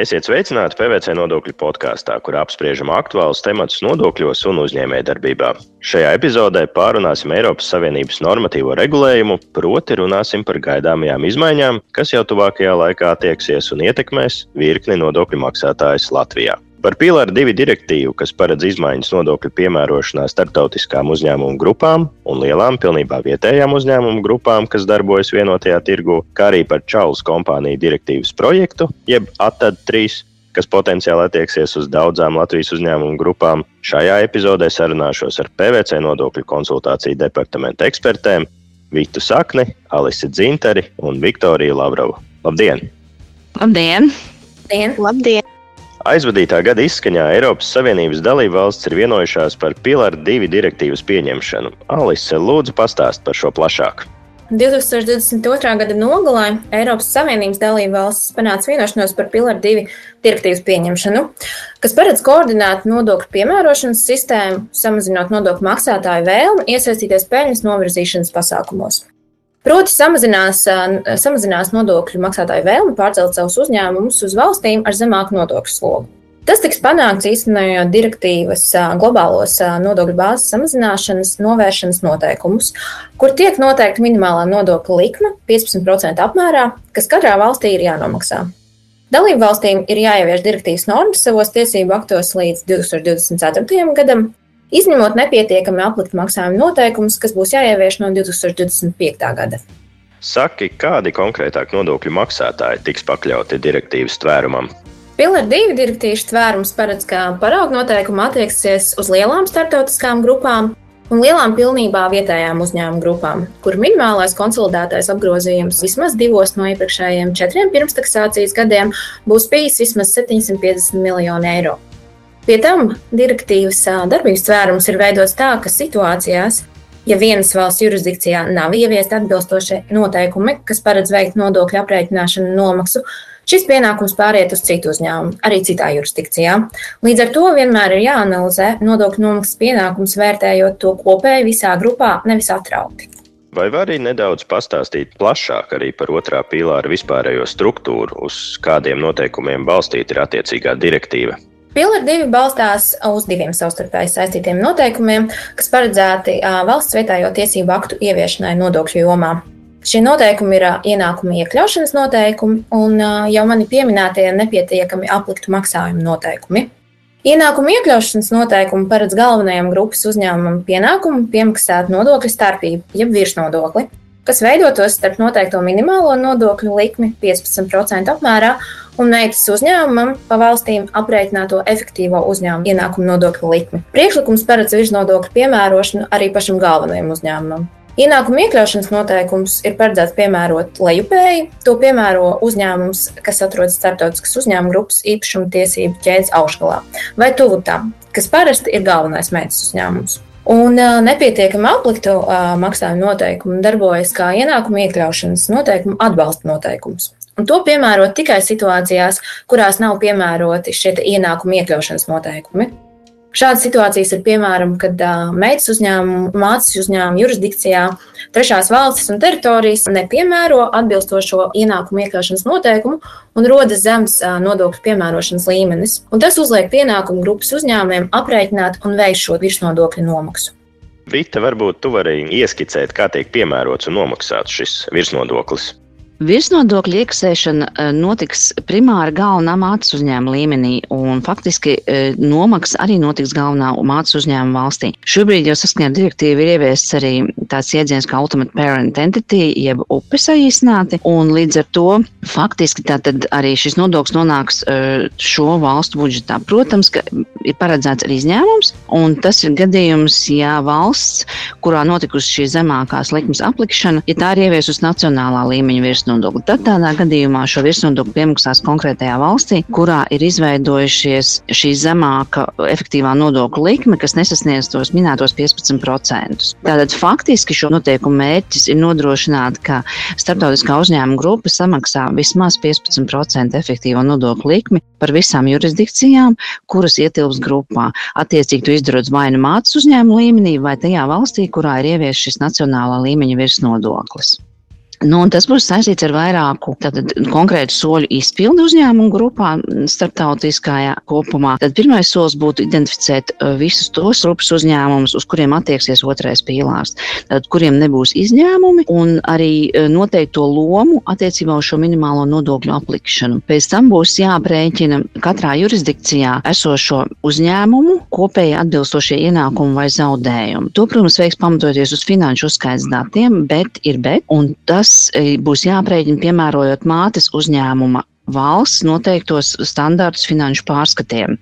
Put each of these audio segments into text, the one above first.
Esiet sveicināti PVC nodokļu podkāstā, kur apspriežam aktuālus tematus nodokļos un uzņēmējdarbībā. Šajā epizodē pārunāsim Eiropas Savienības normatīvo regulējumu, proti runāsim par gaidāmajām izmaiņām, kas jau tuvākajā laikā attieksies un ietekmēs virkni nodokļu maksātājus Latvijā. Par Pīlāra divu direktīvu, kas paredz izmaiņas nodokļu piemērošanā starptautiskām uzņēmumu grupām un lielām, pilnībā vietējām uzņēmumu grupām, kas darbojas vienotajā tirgu, kā arī par Čaulas kompāniju direktīvas projektu, jeb ATAD 3, kas potenciāli attieksies uz daudzām Latvijas uzņēmumu grupām. Šajā epizodē sarunāšos ar PVC nodokļu konsultāciju departamenta ekspertēm Vitu Sakni, Alisi Dzintari un Viktoriju Lavrovu. Labdien! Labdien! Labdien! Labdien. Aizvadītā gada izskaņā Eiropas Savienības dalību valsts ir vienojušās par Pilāra divu direktīvas pieņemšanu. Alise, lūdzu, pastāst par šo plašāk. 2022. gada nogalē Eiropas Savienības dalību valstis panāca vienošanos par Pilāra divu direktīvas pieņemšanu, kas paredz koordinēt nodokļu piemērošanas sistēmu, samazinot nodokļu maksātāju vēlmi iesaistīties peļņas novirzīšanas pasākumos. Proti, samazinās, samazinās nodokļu maksātāju vēlmi pārcelt savus uzņēmumus uz valstīm ar zemāku nodokļu slogu. Tas tiks panākts īstenojot direktīvas globālos nodokļu bāzes samazināšanas novēršanas noteikumus, kur tiek noteikta minimālā nodokļa likme 15% apmērā, kas katrā valstī ir jānomaksā. Dalību valstīm ir jāievieš direktīvas normas savos tiesību aktos līdz 2024. gadam, izņemot nepietiekami aplikt maksājumu noteikumus, kas būs jāievieš no 2025. gada. Saki, kādi konkrētāk nodokļu maksātāji tiks pakļauti direktīvas tvērumam? Pilnīgi divi direktīvas tvērums paredz, ka paraugu noteikumi attieksies uz lielām starptautiskām grupām un lielām pilnībā vietējām uzņēmumu grupām, kur minimālais konsolidētais apgrozījums vismaz divos no iepriekšējiem četriem pirmstaksācijas gadiem būs bijis vismaz 750 miljoni eiro. Pie tam direktīvas darbības tvērums ir veidots tā, ka situācijās, ja vienas valsts jurisdikcijā nav ieviesti atbilstošie noteikumi, kas paredz veikt nodokļu aprēķināšanu nomaksu, šis pienākums pāriet uz citu uzņēmumu, arī citā jurisdikcijā. Līdz ar to vienmēr ir jāanalizē nodokļu nomaksas pienākums, vērtējot to kopēji visā grupā, nevis atraukti. Vai var arī nedaudz pastāstīt plašāk par otrā pīlāra vispārējo struktūru, uz kādiem noteikumiem balstīta ir attiecīgā direktīva? Pilāra divi balstās uz diviem savstarpēji saistītiem noteikumiem, kas paredzēti valsts vietājo tiesību aktu ieviešanai nodokļu jomā. Šie noteikumi ir ienākuma iekļaušanas noteikumi un jau mani pieminētie nepietiekami apliktu maksājumu noteikumi. Ienākuma iekļaušanas noteikumi paredz galvenajam grupas uzņēmumam pienākumu piemaksāt nodokļu starpību, jeb virsnodokli, kas veidotos starp noteikto minimālo nodokļu likmi 15% apmērā un meitas uzņēmumam pa valstīm aprēķināto efektīvo uzņēmumu ienākumu nodokļu likmi. Priekšlikums paredz virsnodokļu piemērošanu arī pašam galvenajam uzņēmumam. Ienākuma iekļaušanas noteikums ir paredzēts piemērot lejupēji. To piemēro uzņēmums, kas atrodas starptautiskas uzņēmuma grupas īpašuma tiesību ķēdes augšgalā vai tuvu tam, kas parasti ir galvenais meitas uzņēmums. Un nepietiekami apliktu maksājumu noteikumu darbojas kā ienākuma iekļaušanas noteikumu atbalsta noteikums. Un to piemērot tikai situācijās, kurās nav piemēroti šie ienākuma iekļaušanas noteikumi. Šādas situācijas ir piemēram, kad uh, meitas uzņēmuma, mācīs uzņēmuma jurisdikcijā trešās valstis un teritorijas nepiemēro atbilstošo ienākumu iekļaušanas noteikumu un rodas zems uh, nodokļu piemērošanas līmenis. Un tas uzliek pienākumu grupas uzņēmumiem aprēķināt un veikt šo virsnodokļu nomaksu. Vita, varbūt tu vari ieskicēt, kā tiek piemērots un nomaksāts šis virsnodoklis. Virsnodokļu iekasēšana eh, notiks primāri galvenā mātes uzņēmuma līmenī, un faktiski eh, nomaksa arī notiks galvenā mātes uzņēmuma valstī. Šobrīd jau saskaņā ar direktīvu ir ieviests arī tāds jēdziens kā Ultimate Parent Entity, jeb upe saīsināti, un līdz ar to faktiski tātad arī šis nodoklis nonāks eh, šo valstu budžetā. Protams, ka ir paredzēts arī izņēmums, un tas ir gadījums, ja valsts, kurā notikusi šī zemākās likmes aplikšana, ja tā ir ieviesusi nacionālā līmeņa virsnodokli. Tad tādā gadījumā šo virsnodokli piemaksās konkrētajā valstī, kurā ir izveidojušies šī zemāka efektīvā nodokļa likme, kas nesasniedz tos minētos 15%. Tātad faktiski šo noteikumu mērķis ir nodrošināt, ka starptautiskā uzņēmuma grupa samaksā vismaz 15% efektīvo nodokļu likmi par visām jurisdikcijām, kuras ietilps grupā. Attiecīgi, to izdarot vai nu mātes uzņēmuma līmenī, vai tajā valstī, kurā ir ieviesis šis nacionālā līmeņa virsnodoklis. Nu, tas būs saistīts ar vairāku tātad, konkrētu soļu izpildu uzņēmumu grupā, starptautiskajā kopumā. Tad pirmais solis būtu identificēt uh, visus tos grupas uzņēmumus, uz kuriem attieksies otrais pīlārs, tad, kuriem nebūs izņēmumi, un arī uh, noteikt to lomu attiecībā uz šo minimālo nodokļu aplikšanu. Pēc tam būs jāprēķina katrā jurisdikcijā esošo uzņēmumu kopēji atbilstošie ienākumi vai zaudējumi. To, protams, veiks pamatoties uz finanšu uzskaits datiem, bet ir bet, un tas Tas būs jāprēķina piemērojot mātes uzņēmuma valsts noteiktos standartus finanšu pārskatiem.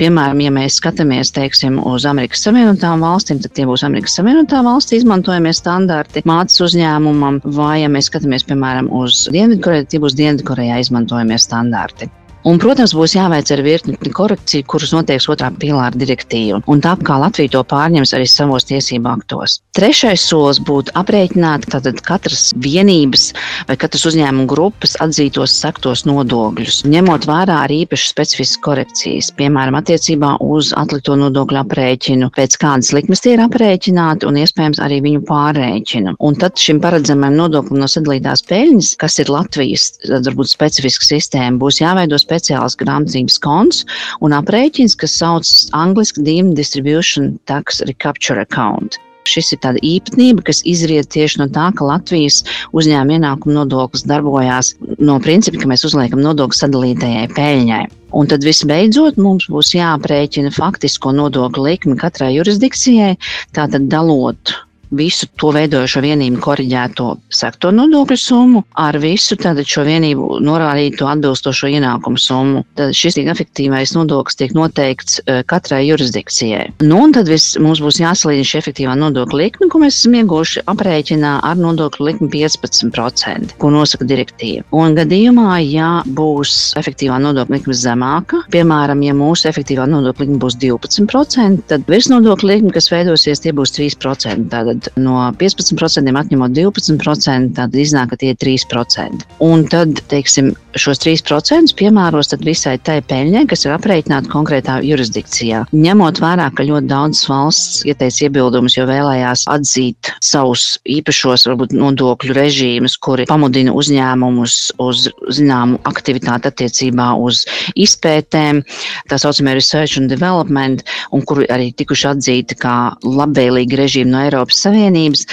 Piemēram, ja mēs skatāmies teiksim, uz Amerikas Savienotām valstīm, tad tie būs Amerikas Savienotā valsts izmantojamie standarti mātes uzņēmumam, vai ja mēs skatāmies, piemēram, uz Dienvidkoreju, tie būs Dienvidkorejā izmantojamie standarti. Un, protams, būs jāveic arī virkni korekciju, kuras noteiks otrā pīlāra direktīva. Un tā kā Latvija to pārņems arī savos tiesību aktos. Trešais solis būtu aprēķināt tātad katras vienības vai katras uzņēmuma grupas atzītos sektos nodokļus, ņemot vērā arī īpaši specifiskas korekcijas, piemēram, attiecībā uz atlikto nodokļu aprēķinu, pēc kādas likmes tie ir aprēķināti un iespējams arī viņu pārrēķinu. Un tad šim paredzamajam nodoklim no sadalītās peļņas, kas ir Latvijas varbūt specifiska sistēma, būs jāveido speciāls grāmatvedības konts un aprēķins, kas saucas angliski Deemed Distribution Tax Recapture Account. Šis ir tāda īpatnība, kas izriet tieši no tā, ka Latvijas uzņēmuma ienākuma nodoklis darbojās no principa, ka mēs uzliekam nodokli sadalītajai peļņai. Un tad visbeidzot mums būs jāprēķina faktisko nodokļu likmi katrai jurisdikcijai, tātad dalot visu to veidojošo vienību koriģēto sektoru nodokļu summu ar visu šo vienību norādīto atbilstošo ienākumu summu. Tad šis efektīvais nodoklis tiek noteikts eh, katrai jurisdikcijai. Nu, un tad vis, mums būs jāsalīdzina šī efektīvā nodokļa likme, ko mēs esam ieguvuši aprēķinā ar nodokļu likmi 15%, ko nosaka direktīva. Un gadījumā, ja būs efektīvā nodokļa likme zemāka, piemēram, ja mūsu efektīvā nodokļa likme būs 12%, tad virsnodokļa likme, kas veidosies, tie būs 3%. Tātad tad no 15% atņemot 12%, tad iznāk, ka tie ir 3%. Un tad, teiksim, šos 3% piemēros visai tai peļņai, kas ir aprēķināta konkrētā jurisdikcijā. Ņemot vērā, ka ļoti daudzas valsts ieteica iebildumus, jo vēlējās atzīt savus īpašos, varbūt nodokļu režīmus, kuri pamudina uzņēmumus uz zināmu aktivitāti attiecībā uz izpētēm, tā saucamie research and development, un kuri arī tikuši atzīti kā labvēlīgi režīmi no Eiropas Savienības, Savienības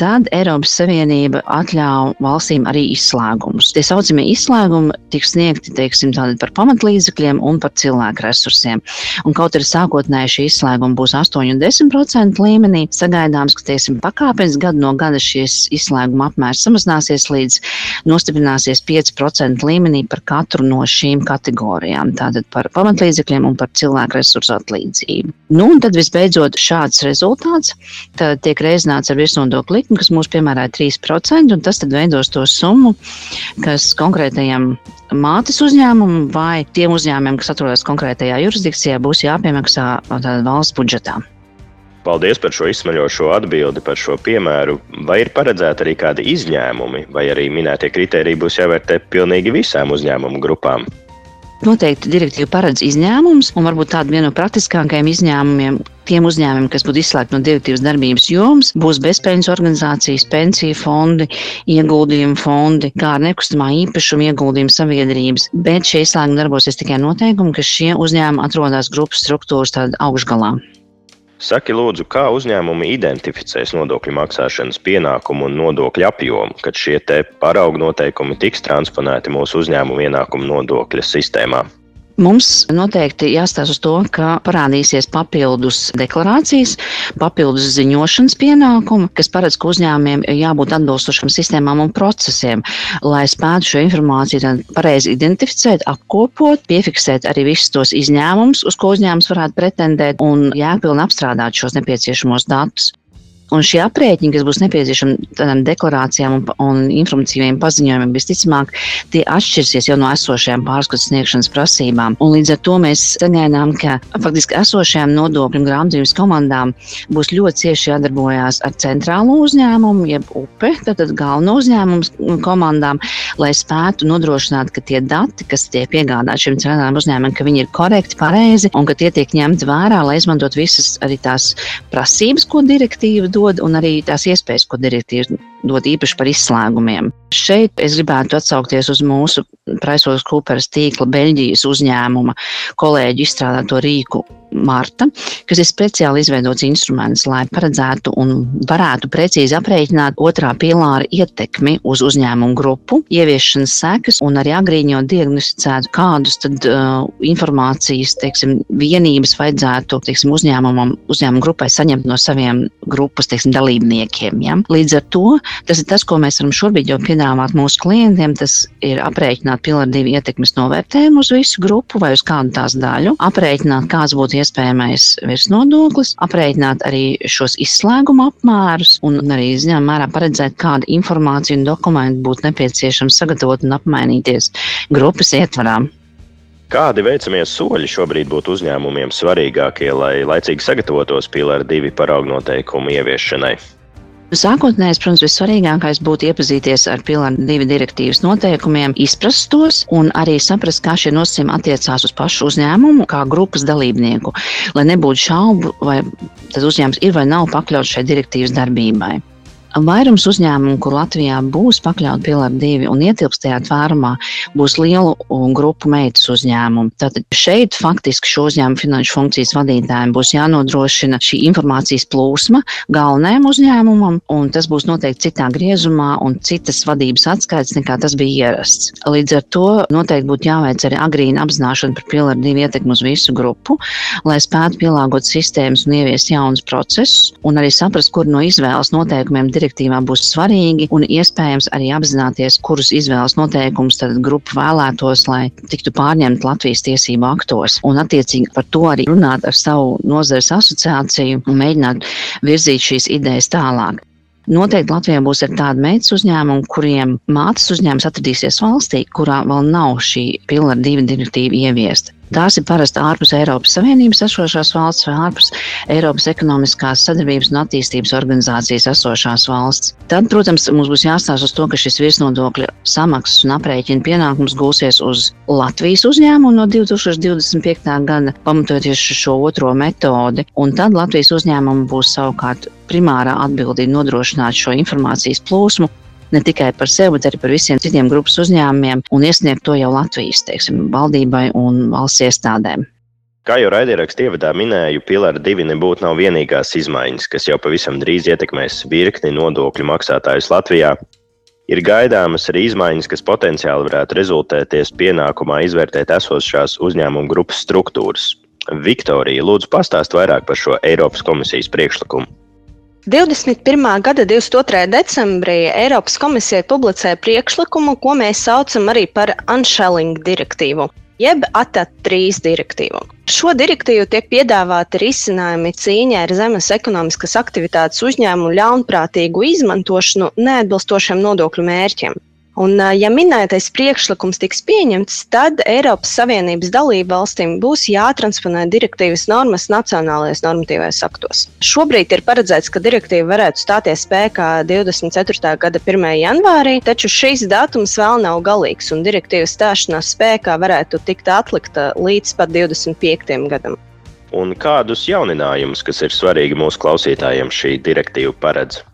tad Eiropas Savienība atļauj valstīm arī izslēgumus. Tie saucamie izslēgumi tiks sniegti teiksim, par pamatlīdzekļiem un par cilvēku resursiem. Un kaut arī sākotnēji šī izslēguma būs 8 un 10% līmenī, sagaidāms, ka teiksim, pakāpeniski gadu no gada šis izslēguma apmērs samazināsies līdz nostiprināsies 5% līmenī par katru no šīm kategorijām. Tātad par pamatlīdzekļiem un par cilvēku resursu atlīdzību. Nu, un tad visbeidzot šāds rezultāts tiek reizināts ar virsnodokli likmi, kas mūs piemērā 3%, un tas tad veidos to summu, kas konkrētajam mātes uzņēmumam vai tiem uzņēmumiem, kas atrodas konkrētajā jurisdikcijā, būs jāpiemaksā valsts budžetā. Paldies par šo izsmeļošo atbildi par šo piemēru. Vai ir paredzēti arī kādi izņēmumi, vai arī minētie kriteriji būs jāvērtē pilnīgi visām uzņēmumu grupām? Noteikti direktīva paredz izņēmumus, un varbūt tādu vienu no praktiskākajiem izņēmumiem tiem uzņēmumiem, kas būtu izslēgti no direktīvas darbības jomas, būs bezpējas organizācijas, pensiju fondi, ieguldījumu fondi, kā arī nekustamā īpašuma ieguldījumu sabiedrības. Bet šie izslēgumi darbosies tikai noteikumi, ka šie uzņēmumi atrodas grupas struktūras augšgalā. Saki, lūdzu, kā uzņēmumi identificēs nodokļu maksāšanas pienākumu un nodokļu apjomu, kad šie paraugu noteikumi tiks transponēti mūsu uzņēmumu ienākumu nodokļa sistēmā? Mums noteikti jāstāsta uz to, ka parādīsies papildus deklarācijas, papildus ziņošanas pienākumi, kas paredz, ka uzņēmumiem jābūt atbilstošam sistēmām un procesiem, lai spētu šo informāciju pareizi identificēt, apkopot, piefiksēt arī visus tos izņēmumus, uz ko uzņēmums varētu pretendēt un jēgpilni apstrādāt šos nepieciešamos datus. Un šie aprēķini, kas būs nepieciešami tādām deklarācijām un, un informatīviem paziņojumiem, visticamāk, tie atšķirsies jau no esošajām pārskatu sniegšanas prasībām. Un līdz ar to mēs sagaidām, ka faktiski esošajām nodokļu grāmatvedības komandām būs ļoti cieši jādarbojās ar centrālo uzņēmumu, jeb UPE, tātad galveno uzņēmumu komandām, lai spētu nodrošināt, ka tie dati, kas tiek piegādāti šiem centrālajiem uzņēmumiem, ka viņi ir korekti, pareizi un ka tie tiek ņemti vērā, lai izmantot visas arī tās prasības, ko direktīva dod, un arī tās iespējas, ko direktīva dot īpaši par izslēgumiem. Šeit es gribētu atsaukties uz mūsu PricewaterhouseCoopers tīkla Beļģijas uzņēmuma kolēģi izstrādāto rīku Marta, kas ir speciāli izveidots instruments, lai paredzētu un varētu precīzi aprēķināt otrā pilāra ietekmi uz uzņēmumu grupu, ieviešanas sekas un arī agrīņot diagnosticētu, kādus tad uh, informācijas, teiksim, vienības vajadzētu, teiksim, uzņēmumam, uzņēmumu grupai saņemt no saviem grupas, teiksim, dalībniekiem. Ja? Līdz ar to tas ir tas, ko mēs varam šobrīd jau piedāvāt mūsu klientiem, tas ir aprēķināt pilāra divu ietekmes novērtējumu uz visu grupu vai uz kādu tās daļu, aprēķināt, kāds būtu iespējamais virsnodoklis, aprēķināt arī šos izslēguma apmērus un arī ziņā mērā paredzēt, kādu informāciju un dokumentu būtu nepieciešams sagatavot un apmainīties grupas ietvarā. Kādi veicamie soļi šobrīd būtu uzņēmumiem svarīgākie, lai laicīgi sagatavotos Pilāra divi paraugu noteikumu ieviešanai? Sākotnēji, protams, vissvarīgākais būtu iepazīties ar pilāra divi direktīvas noteikumiem, izprast tos un arī saprast, kā šie nosacījumi attiecās uz pašu uzņēmumu, kā grupas dalībnieku, lai nebūtu šaubu, vai tas uzņēmums ir vai nav pakļauts šai direktīvas darbībai. Vairums uzņēmumu, kur Latvijā būs pakļauti pilāri divi un ietilps tajā tvērumā, būs lielu grupu meitas uzņēmumu. Tātad šeit faktiski šo uzņēmumu finanšu funkcijas vadītājiem būs jānodrošina šī informācijas plūsma galvenajam uzņēmumam, un tas būs noteikti citā griezumā un citas vadības atskaits nekā tas bija ierasts. Līdz ar to noteikti būtu jāveic arī agrīna apzināšana par pilāri divu ietekmu uz visu grupu, lai spētu pielāgot sistēmas un ieviest jaunus procesus, un arī saprast, kur no izvēles noteikumiem direktīvā būs svarīgi un iespējams arī apzināties, kurus izvēles noteikumus tad grupa vēlētos, lai tiktu pārņemt Latvijas tiesību aktos. Un attiecīgi par to arī runāt ar savu nozares asociāciju un mēģināt virzīt šīs idejas tālāk. Noteikti Latvijā būs arī tādi meitas uzņēmumi, kuriem mātes uzņēmums atradīsies valstī, kurā vēl nav šī pilna divi direktīva ieviesta. Tās ir parasti ārpus Eiropas Savienības esošās valsts vai ārpus Eiropas ekonomiskās sadarbības un attīstības organizācijas esošās valsts. Tad, protams, mums būs jāstāsta uz to, ka šis virsnodokļa samaksas un aprēķina pienākums gūsies uz Latvijas uzņēmumu no 2025. gada, pamatoties uz šo otro metodi. Un tad Latvijas uzņēmumu būs savukārt primārā atbildība nodrošināt šo informācijas plūsmu ne tikai par sevi, bet arī par visiem citiem grupas uzņēmumiem un iesniegt to jau Latvijas teiksim, valdībai un valsts iestādēm. Kā jau raidierakstā ievadā minēju, Pilāra divi nebūtu nav vienīgās izmaiņas, kas jau pavisam drīz ietekmēs virkni nodokļu maksātājus Latvijā. Ir gaidāmas arī izmaiņas, kas potenciāli varētu rezultēties pienākumā izvērtēt esošās uzņēmumu grupas struktūras. Viktorija, lūdzu, pastāst vairāk par šo Eiropas komisijas priekšlikumu. 21. gada 22. decembrī Eiropas komisija publicēja priekšlikumu, ko mēs saucam arī par Unshelling direktīvu, jeb ATAT 3 direktīvu. Šo direktīvu tiek piedāvāti risinājumi cīņai ar zemes ekonomiskas aktivitātes uzņēmumu ļaunprātīgu izmantošanu neatbilstošiem nodokļu mērķiem. Un, ja minētais priekšlikums tiks pieņemts, tad Eiropas Savienības dalību valstīm būs jātransponē direktīvas normas nacionālajos normatīvajos aktos. Šobrīd ir paredzēts, ka direktīva varētu stāties spēkā 24. gada 1. janvārī, taču šīs datums vēl nav galīgs, un direktīvas stāšanās spēkā varētu tikt atlikta līdz pat 25. gadam. Un kādus jauninājumus, kas ir svarīgi mūsu klausītājiem, šī direktīva paredz?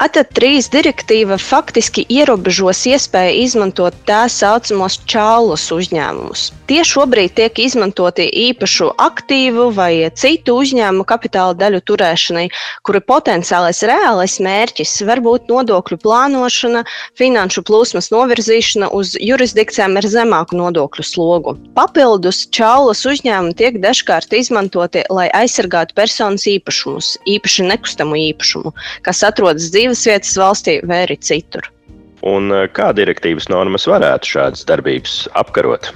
ATAT 3 direktīva faktiski ierobežos iespēju izmantot tā saucamos čālus uzņēmumus. Tie šobrīd tiek izmantoti īpašu aktīvu vai citu uzņēmumu kapitāla daļu turēšanai, kura potenciālais reālais mērķis var būt nodokļu plānošana, finanšu plūsmas novirzīšana uz jurisdikcijām ar zemāku nodokļu slogu. Papildus čālus uzņēmumi tiek dažkārt izmantoti, lai aizsargātu personas īpašumus, īpaši nekustamo īpašumu, kas atrodas dzīves dzīvesvietas valstī vai arī citur. Un eh, kā direktīvas normas varētu šādas darbības apkarot?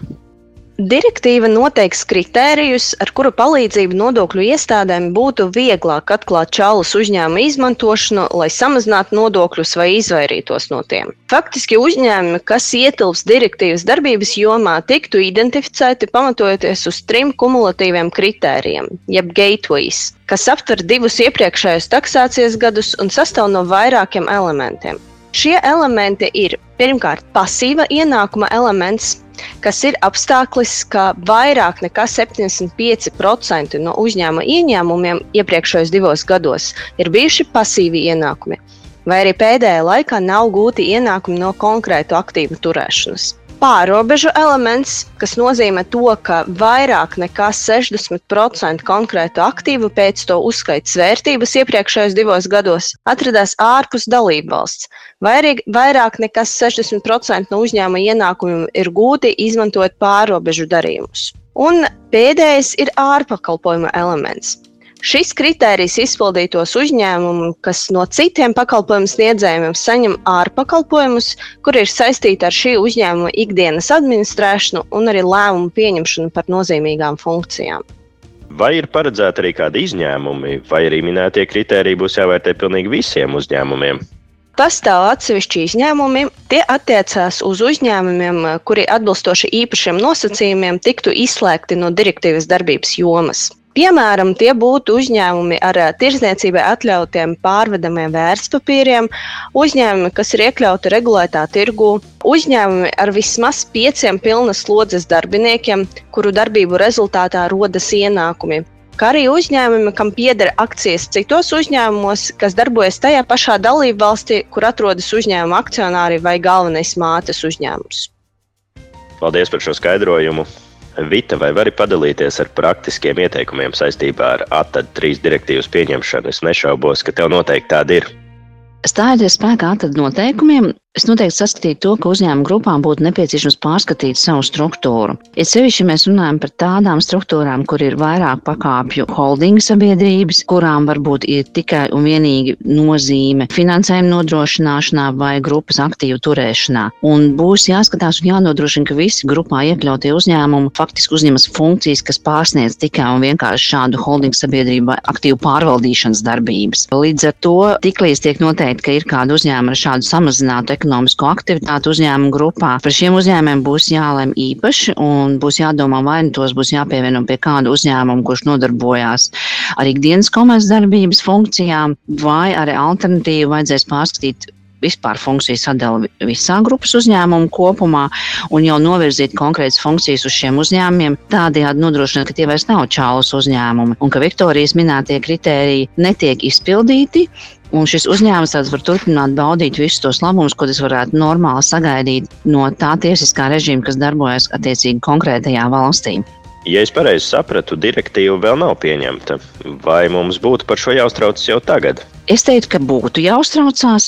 Direktīva noteiks kritērijus, ar kuru palīdzību nodokļu iestādēm būtu vieglāk atklāt čālus uzņēmumu izmantošanu, lai samazinātu nodokļus vai izvairītos no tiem. Faktiski uzņēmumi, kas ietilps direktīvas darbības jomā, tiktu identificēti pamatojoties uz trim kumulatīviem kritērijiem, jeb gateways, kas aptver divus iepriekšējos taksācijas gadus un sastāv no vairākiem elementiem. Šie elementi ir pirmkārt pasīva ienākuma elements, kas ir apstākļis, ka vairāk nekā 75% no uzņēmuma ieņēmumiem iepriekšējos divos gados ir bijuši pasīvi ienākumi. vai arī pēdējā laikā nav gūti ienākumi no konkrētu aktīvu turēšanas pārobežu elements, kas nozīmē to, ka vairāk nekā 60% konkrētu aktīvu pēc to uzskaitas vērtības iepriekšējos divos gados atradās ārpus dalību valsts. Vai arī vairāk nekā 60% no uzņēmuma ienākumiem ir gūti izmantojot pārobežu darījumus. Un pēdējais ir ārpakalpojuma elements. Šis kritērijs izpildītos uzņēmumu, kas no citiem pakalpojumu sniedzējiem saņem ārpakalpojumus, kur ir saistīti ar šī uzņēmuma ikdienas administrēšanu un arī lēmumu pieņemšanu par nozīmīgām funkcijām. Vai ir paredzēti arī kādi izņēmumi, vai arī minētie kritēriji būs jāvērtē pilnīgi visiem uzņēmumiem? Pastāv atsevišķi izņēmumi. Tie attiecās uz uzņēmumiem, kuri atbilstoši īpašiem nosacījumiem tiktu izslēgti no direktīvas darbības jomas. Piemēram, tie būtu uzņēmumi ar tirzniecībai atļautiem pārvedamiem vērtspapīriem, uzņēmumi, kas ir iekļauti regulētā tirgū, uzņēmumi ar vismaz pieciem pilnas slodzes darbiniekiem, kuru darbību rezultātā rodas ienākumi, kā arī uzņēmumi, kam pieder akcijas citos uzņēmumos, kas darbojas tajā pašā dalību valstī, kur atrodas uzņēmuma akcionāri vai galvenais mātes uzņēmums. Paldies par šo skaidrojumu! Vita, vai vari padalīties ar praktiskiem ieteikumiem saistībā ar ATAD 3 direktīvas pieņemšanu? Es nešaubos, ka tev noteikti tāda ir. Stājoties spēkā ATAD noteikumiem, Es noteikti saskatītu to, ka uzņēmuma grupām būtu nepieciešams pārskatīt savu struktūru. Ir sevišķi, mēs runājam par tādām struktūrām, kur ir vairāk pakāpju holdinga sabiedrības, kurām varbūt ir tikai un vienīgi nozīme finansējuma nodrošināšanā vai grupas aktīvu turēšanā. Un būs jāskatās un jānodrošina, ka visi grupā iekļautie uzņēmumi faktiski uzņemas funkcijas, kas pārsniedz tikai un vienkārši šādu holdinga sabiedrību aktīvu pārvaldīšanas darbības. Līdz ar to tiklīdz tiek noteikti, ka ir kāda uzņēmuma ar šādu samazinātu ekonomisko aktivitātu uzņēmumu grupā. Par šiem uzņēmumiem būs jālem īpaši un būs jādomā, vai nu tos būs jāpievieno pie kāda uzņēmuma, kurš nodarbojās ar ikdienas komerces darbības funkcijām, vai arī alternatīvi vajadzēs pārskatīt vispār funkciju sadali visā grupas uzņēmumu kopumā un jau novirzīt konkrētas funkcijas uz šiem uzņēmumiem, tādējādi nodrošināt, ka tie vairs nav čālus uzņēmumi un ka Viktorijas minētie kritēriji netiek izpildīti Un šis uzņēmums tāds var turpināt baudīt visus tos labumus, ko tas varētu normāli sagaidīt no tā tiesiskā režīma, kas darbojas attiecīgi konkrētajā valstī. Ja es pareizi sapratu, direktīva vēl nav pieņemta. Vai mums būtu par šo jāuztraucas jau tagad? Es teiktu, ka būtu jāuztraucās,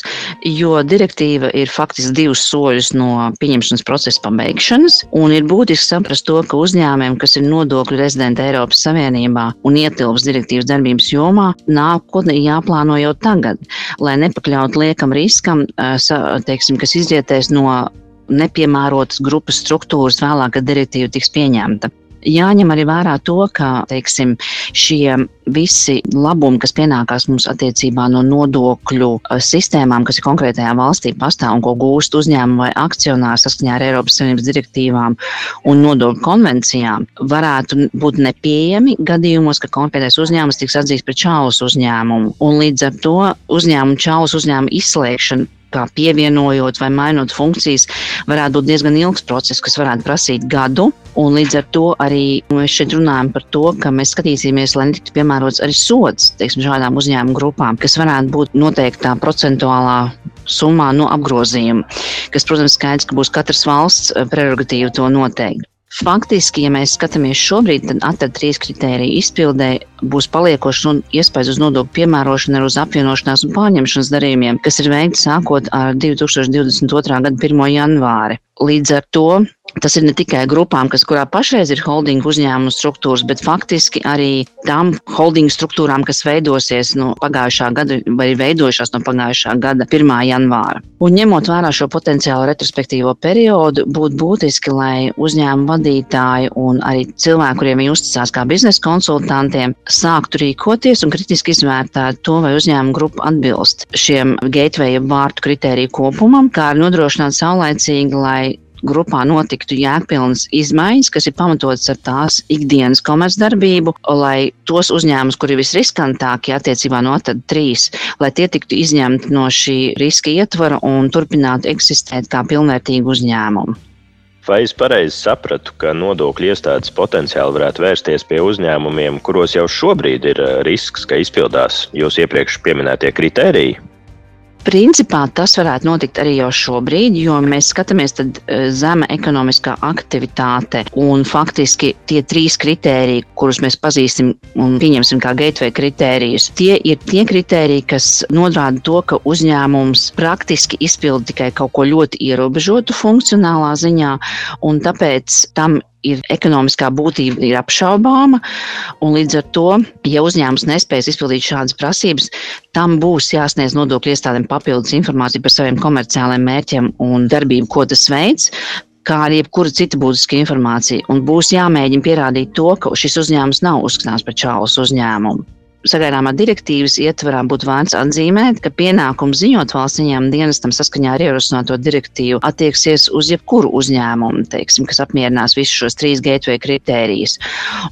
jo direktīva ir faktiski divus soļus no pieņemšanas procesa pabeigšanas, ir būtiski saprast to, ka uzņēmējiem, kas ir nodokļu rezidenti Eiropas Savienībā un ietilps direktīvas darbības jomā, nākotnē jāplāno jau tagad, lai nepakļautu liekam riskam, teiksim, kas izrietēs no nepiemērotas grupas struktūras vēlāk, kad direktīva tiks pieņemta. Jāņem arī vērā to, ka teiksim, šie visi labumi, kas pienākās mums attiecībā no nodokļu eh, sistēmām, kas ir konkrētajā valstī pastāv un ko gūst uzņēmumi vai akcionāri saskaņā ar Eiropas Savienības direktīvām un nodokļu konvencijām, varētu būt nepieejami gadījumos, ka konkrētais uzņēmums tiks atzīts par čālus uzņēmumu. Un līdz ar to uzņēmumu čālus uzņēmumu izslēgšanu kā pievienojot vai mainot funkcijas, varētu būt diezgan ilgs process, kas varētu prasīt gadu. Un līdz ar to arī mēs šeit runājam par to, ka mēs skatīsimies, lai netiktu piemērots arī sods teiksim, šādām uzņēmumu grupām, kas varētu būt noteiktā procentuālā summā no apgrozījuma, kas, protams, skaidrs, ka būs katras valsts prerogatīva to noteikt. Faktiski, ja mēs skatāmies šobrīd, tad ATR trīs kritēriju izpildē būs paliekošs un iespējas uz nodokļu piemērošanu ar uz apvienošanās un pārņemšanas darījumiem, kas ir veikti sākot ar 2022. gada 1. janvāri. Līdz ar to tas ir ne tikai grupām, kas kurā pašreiz ir holdinga uzņēmumu struktūras, bet faktiski arī tām holdinga struktūrām, kas veidosies no pagājušā gada vai veidojušās no pagājušā gada 1. janvāra. Un ņemot vērā šo potenciālo retrospektīvo periodu, būtu būtiski, lai uzņēmumu vadītāji un arī cilvēki, kuriem viņi uzticās kā biznesa konsultantiem, sāktu rīkoties un kritiski izvērtēt to, vai uzņēmuma grupa atbilst šiem gateway vārtu kritēriju kopumam, kā arī nodrošināt saulēcīgi, lai grupā notiktu jēgpilnas izmaiņas, kas ir pamatotas ar tās ikdienas komercdarbību, lai tos uzņēmumus, kuri ir visriskantākie attiecībā no tad trīs, lai tie tiktu izņemti no šī riska ietvara un turpinātu eksistēt kā pilnvērtīgi uzņēmumi. Vai es pareizi sapratu, ka nodokļu iestādes potenciāli varētu vērsties pie uzņēmumiem, kuros jau šobrīd ir eh, risks, ka izpildās jūs iepriekš pieminētie kritēriji? Principā tas varētu notikt arī jau šobrīd, jo mēs skatāmies, tad eh, zema ekonomiskā aktivitāte un faktiski tie trīs kritēriji, kurus mēs pazīstam un pieņemsim kā gateway kritērijus, tie ir tie kritēriji, kas norāda to, ka uzņēmums praktiski izpilda tikai kaut ko ļoti ierobežotu funkcionālā ziņā, un tāpēc tam ir ekonomiskā būtība ir apšaubāma. Līdz ar to, ja uzņēmums nespēs izpildīt šādas prasības, tam būs jāsniedz nodokļu iestādēm papildus informācija par saviem komerciāliem mērķiem un darbību, ko tas veids kā arī jebkura cita būtiska informācija. Un būs jāmēģina pierādīt to, ka šis uzņēmums nav uzskatāms par čālus uzņēmumu sagaidāmā direktīvas ietvarā būtu vērts atzīmēt, ka pienākums ziņot valsts ieņēmuma dienestam saskaņā ar ierosināto direktīvu attieksies uz jebkuru uzņēmumu, teiksim, kas apmierinās visus šos trīs gateway kritērijus.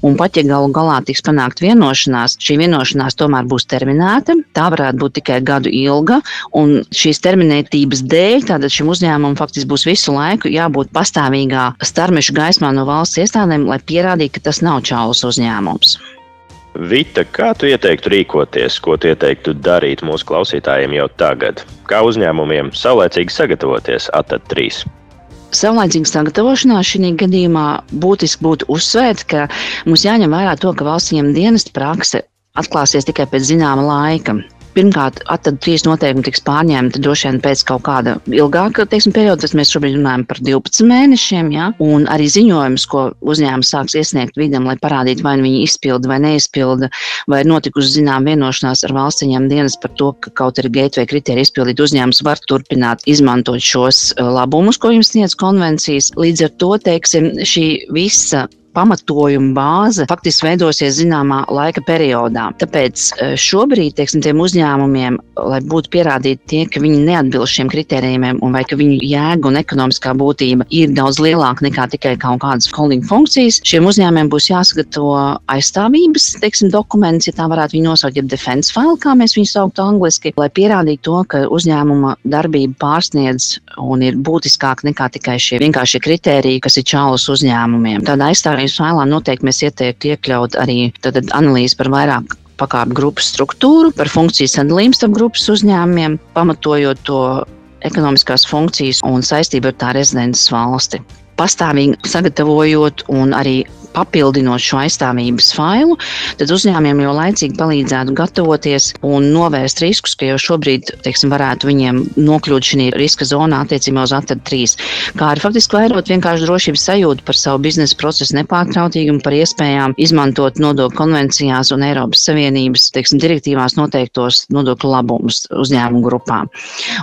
Un pat ja galu galā tiks panākt vienošanās, šī vienošanās tomēr būs terminēta. Tā varētu būt tikai gadu ilga, un šīs terminētības dēļ tātad šim uzņēmumam faktiski būs visu laiku jābūt pastāvīgā starmešu gaismā no valsts iestādēm, lai pierādītu, ka tas nav čālus uzņēmums. Vita, kā tu ieteiktu rīkoties, ko tu ieteiktu darīt mūsu klausītājiem jau tagad? Kā uzņēmumiem saulēcīgi sagatavoties ATAT 3? Saulēcīga sagatavošanās šī gadījumā būtiski būtu uzsvērt, ka mums jāņem vērā to, ka valsts dienesta prakse atklāsies tikai pēc zināma laika. Pirmkārt, tad trīs noteikumi tiks pārņemti droši vien pēc kaut kāda ilgāka teiksim, perioda. Mēs šobrīd runājam par 12 mēnešiem. Ja? Un arī ziņojums, ko uzņēmums sāks iesniegt vidam, lai parādītu, vai viņi izpilda vai neizpilda, vai ir notikusi zinām vienošanās ar valsts ieņēmumu dienas par to, ka kaut arī gateway kriteriju izpildīt uzņēmums var turpināt izmantot šos eh, labumus, ko jums sniedz konvencijas. Līdz ar to, teiksim, šī visa pamatojuma bāze faktiski veidosies zināmā laika periodā. Tāpēc e, šobrīd teiksim, tiem uzņēmumiem, lai būtu pierādīti tie, ka viņi neatbilst šiem kritērijiem, un vai ka viņu jēga un ekonomiskā būtība ir daudz lielāka nekā tikai kaut kādas holding funkcijas, šiem uzņēmumiem būs jāsagatavo aizstāvības teiksim, dokuments, ja tā varētu viņu nosaukt, jeb defense file, kā mēs viņu sauktu angliski, lai pierādītu to, ka uzņēmuma darbība pārsniedz un ir būtiskāka nekā tikai šie vienkāršie kritēriji, kas ir čālus uzņēmumiem. Tāda aizstāvība Analīzes failā noteikti mēs ieteiktu iekļaut arī analīzi par vairāk pakāpju grupu struktūru, par funkciju sadalījumu starp grupas uzņēmumiem, pamatojot to ekonomiskās funkcijas un saistību ar tā rezidences valsti. Pastāvīgi sagatavojot un arī papildinot šo aizstāvības failu, tad uzņēmumiem jau laicīgi palīdzētu gatavoties un novērst riskus, ka jau šobrīd teiksim, varētu viņiem nokļūt šī riska zonā attiecībā uz ATAD 3. Kā arī faktiski vairot vienkārši drošības sajūtu par savu biznesa procesu nepārtrautīgumu, par iespējām izmantot nodokļu konvencijās un Eiropas Savienības teiksim, direktīvās noteiktos nodokļu labumus uzņēmumu grupām.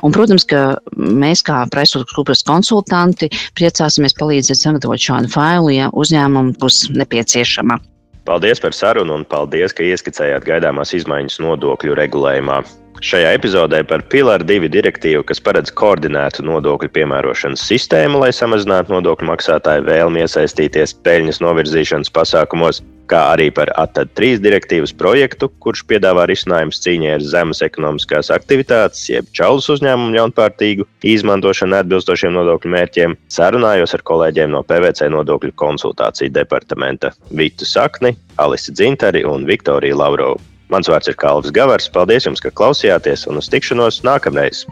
Un, protams, ka mēs kā Pricewaterhouse konsultanti priecāsimies palīdzēt sagatavot šādu failu, ja uzņēmumu būs būs nepieciešama. Paldies par sarunu un paldies, ka ieskicējāt gaidāmās izmaiņas nodokļu regulējumā. Šajā epizodē par Pilāru 2 direktīvu, kas paredz koordinētu nodokļu piemērošanas sistēmu, lai samazinātu nodokļu maksātāju vēlmi iesaistīties peļņas novirzīšanas pasākumos, kā arī par ATAD 3 direktīvas projektu, kurš piedāvā risinājumus cīņai ar zemes ekonomiskās aktivitātes, jeb čaulus uzņēmumu ļaunprātīgu izmantošanu atbilstošiem nodokļu mērķiem, sarunājos ar kolēģiem no PVC nodokļu konsultāciju departamenta Vitu Sakni, Alisi Dzintari un Viktoriju Laurovu. Mans vārds ir Kalvis Gavars. Paldies jums, ka klausījāties un uz tikšanos nākamreiz!